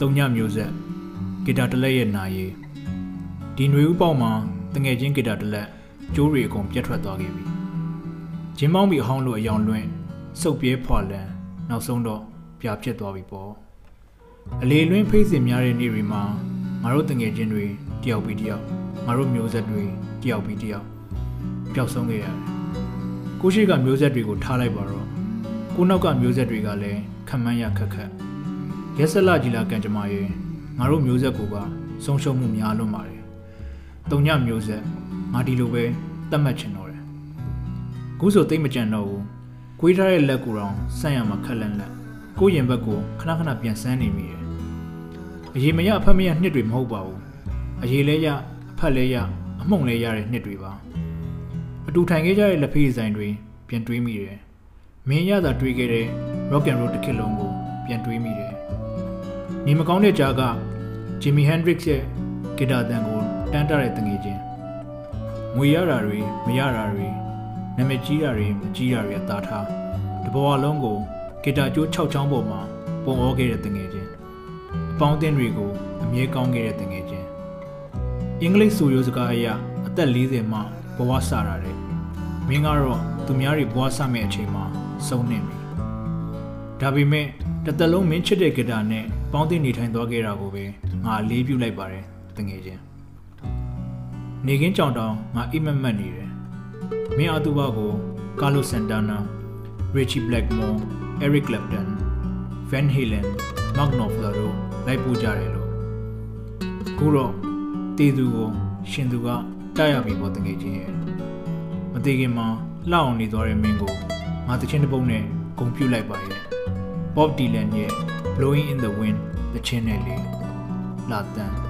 တုံညမျိုးဆက်ဂီတာတစ်လက်ရဲ့နာရီဒီຫນွေဥပေါက်မှာတငယ်ချင်းဂီတာတစ်လက်ကျိုးရီအကုန်ပြတ်ထွက်သွားခဲ့ပြီဂျင်းမောင်းပြီးအဟောင်းလိုအယောင်လွင့်စုပ်ပြဲဖွာလန်နောက်ဆုံးတော့ပြာဖြစ်သွားပြီပေါ့အလေလွင့်ဖိစင်များတဲ့နေ့တွေမှာငါတို့တငယ်ချင်းတွေတယောက်ပြီးတယောက်ငါတို့မျိုးဆက်တွေတယောက်ပြီးတယောက်ပျောက်ဆုံးခဲ့ရတယ်ကိုရှိကမျိုးဆက်တွေကိုထားလိုက်ပါတော့ကိုနောက်ကမျိုးဆက်တွေကလည်းခံမှန်းရခက်ခက် ရက်ဆက်လာကြီးလာကံကြမ္မာရဲ့ငါတို့မျိုးဆက်ကိုကဆုံးရှုံးမှုများလွန်းပါတယ်။တုံညမျိုးဆက်ငါဒီလိုပဲတတ်မှတ်ချင်တော့တယ်။ခုဆိုသိမ့်မကြံတော့ဘူး။ကွေးထားတဲ့လက်ကိုတော့ဆန့်ရမှာခက်လန့်လန့်။ကိုရင်ဘက်ကိုခဏခဏပြန်ဆန်းနေမိတယ်။အရေးမရအဖက်မရနှစ်တွေမဟုတ်ပါဘူး။အရေးလဲရအဖက်လဲရအမှုန့်လဲရတဲ့နှစ်တွေပါ။အတူထိုင်ခဲ့ကြတဲ့လက်ဖေးဆိုင်တွေပြန်တွေးမိတယ်။မင်းရသာတွေးခဲ့တဲ့ rock and roll တစ်ခေတ်လုံးကိုပြန်တွေးမိတယ်။ နေမကောင်းတဲ့ကြားကဂျီမီဟန်ဒရစ်ရဲ့ဂီတာတန်ကိုတန်းတတဲ့တငယ်ချင်းငွေရတာတွေမရတာတွေနာမည်ကြီးတာတွေမကြီးတာတွေအသာထားတဘဝလုံးကိုဂီတာကျိုး6ချောင်းပေါ်မှာပုံဩခဲ့တဲ့တငယ်ချင်းအပေါင်းအသင်းတွေကိုအမြဲကောင်းခဲ့တဲ့တငယ်ချင်းအင်္ဂလိပ်ဆိုရိုးစကားအရအသက်40မှဘဝစတာတဲ့မင်းကတော့သူများတွေဘဝစမဲ့အချိန်မှာဆုံးနေပြီဒါပေမဲ့တစ်သက်လုံးမင်းချစ်တဲ့ဂီတာနဲ့ ပေါင်းသိနေထိုင်သွားခဲ့တာကိုပဲငါလေးပြုတ်လိုက်ပါတယ်တငယ်ချင်းနေကင်းကြောင်တောင်ငါအိမ်မက်မက်နေတယ်မင်းအတူပါကိုကာလိုဆန်တာနာရီချီဘလက်မော်အရစ်ကလပ်တန်ဗန်ဟီလန်မက်နော်ဖလာတို့လိုက်ပို့ကြတယ်လို့ခုတော့တေသူကိုရှင်သူကတိုက်ရပြီပေါ့တငယ်ချင်းရဲ့မသေးခင်မှာလှအောင်နေသွားတဲ့မင်းကိုငါတချင်းတစ်ပုတ်နဲ့ဂုံပြုတ်လိုက်ပါရဲ့ Bob Dylan ရဲ့ Blowing in the Wind တချင်းနဲ့လေးလာတန်း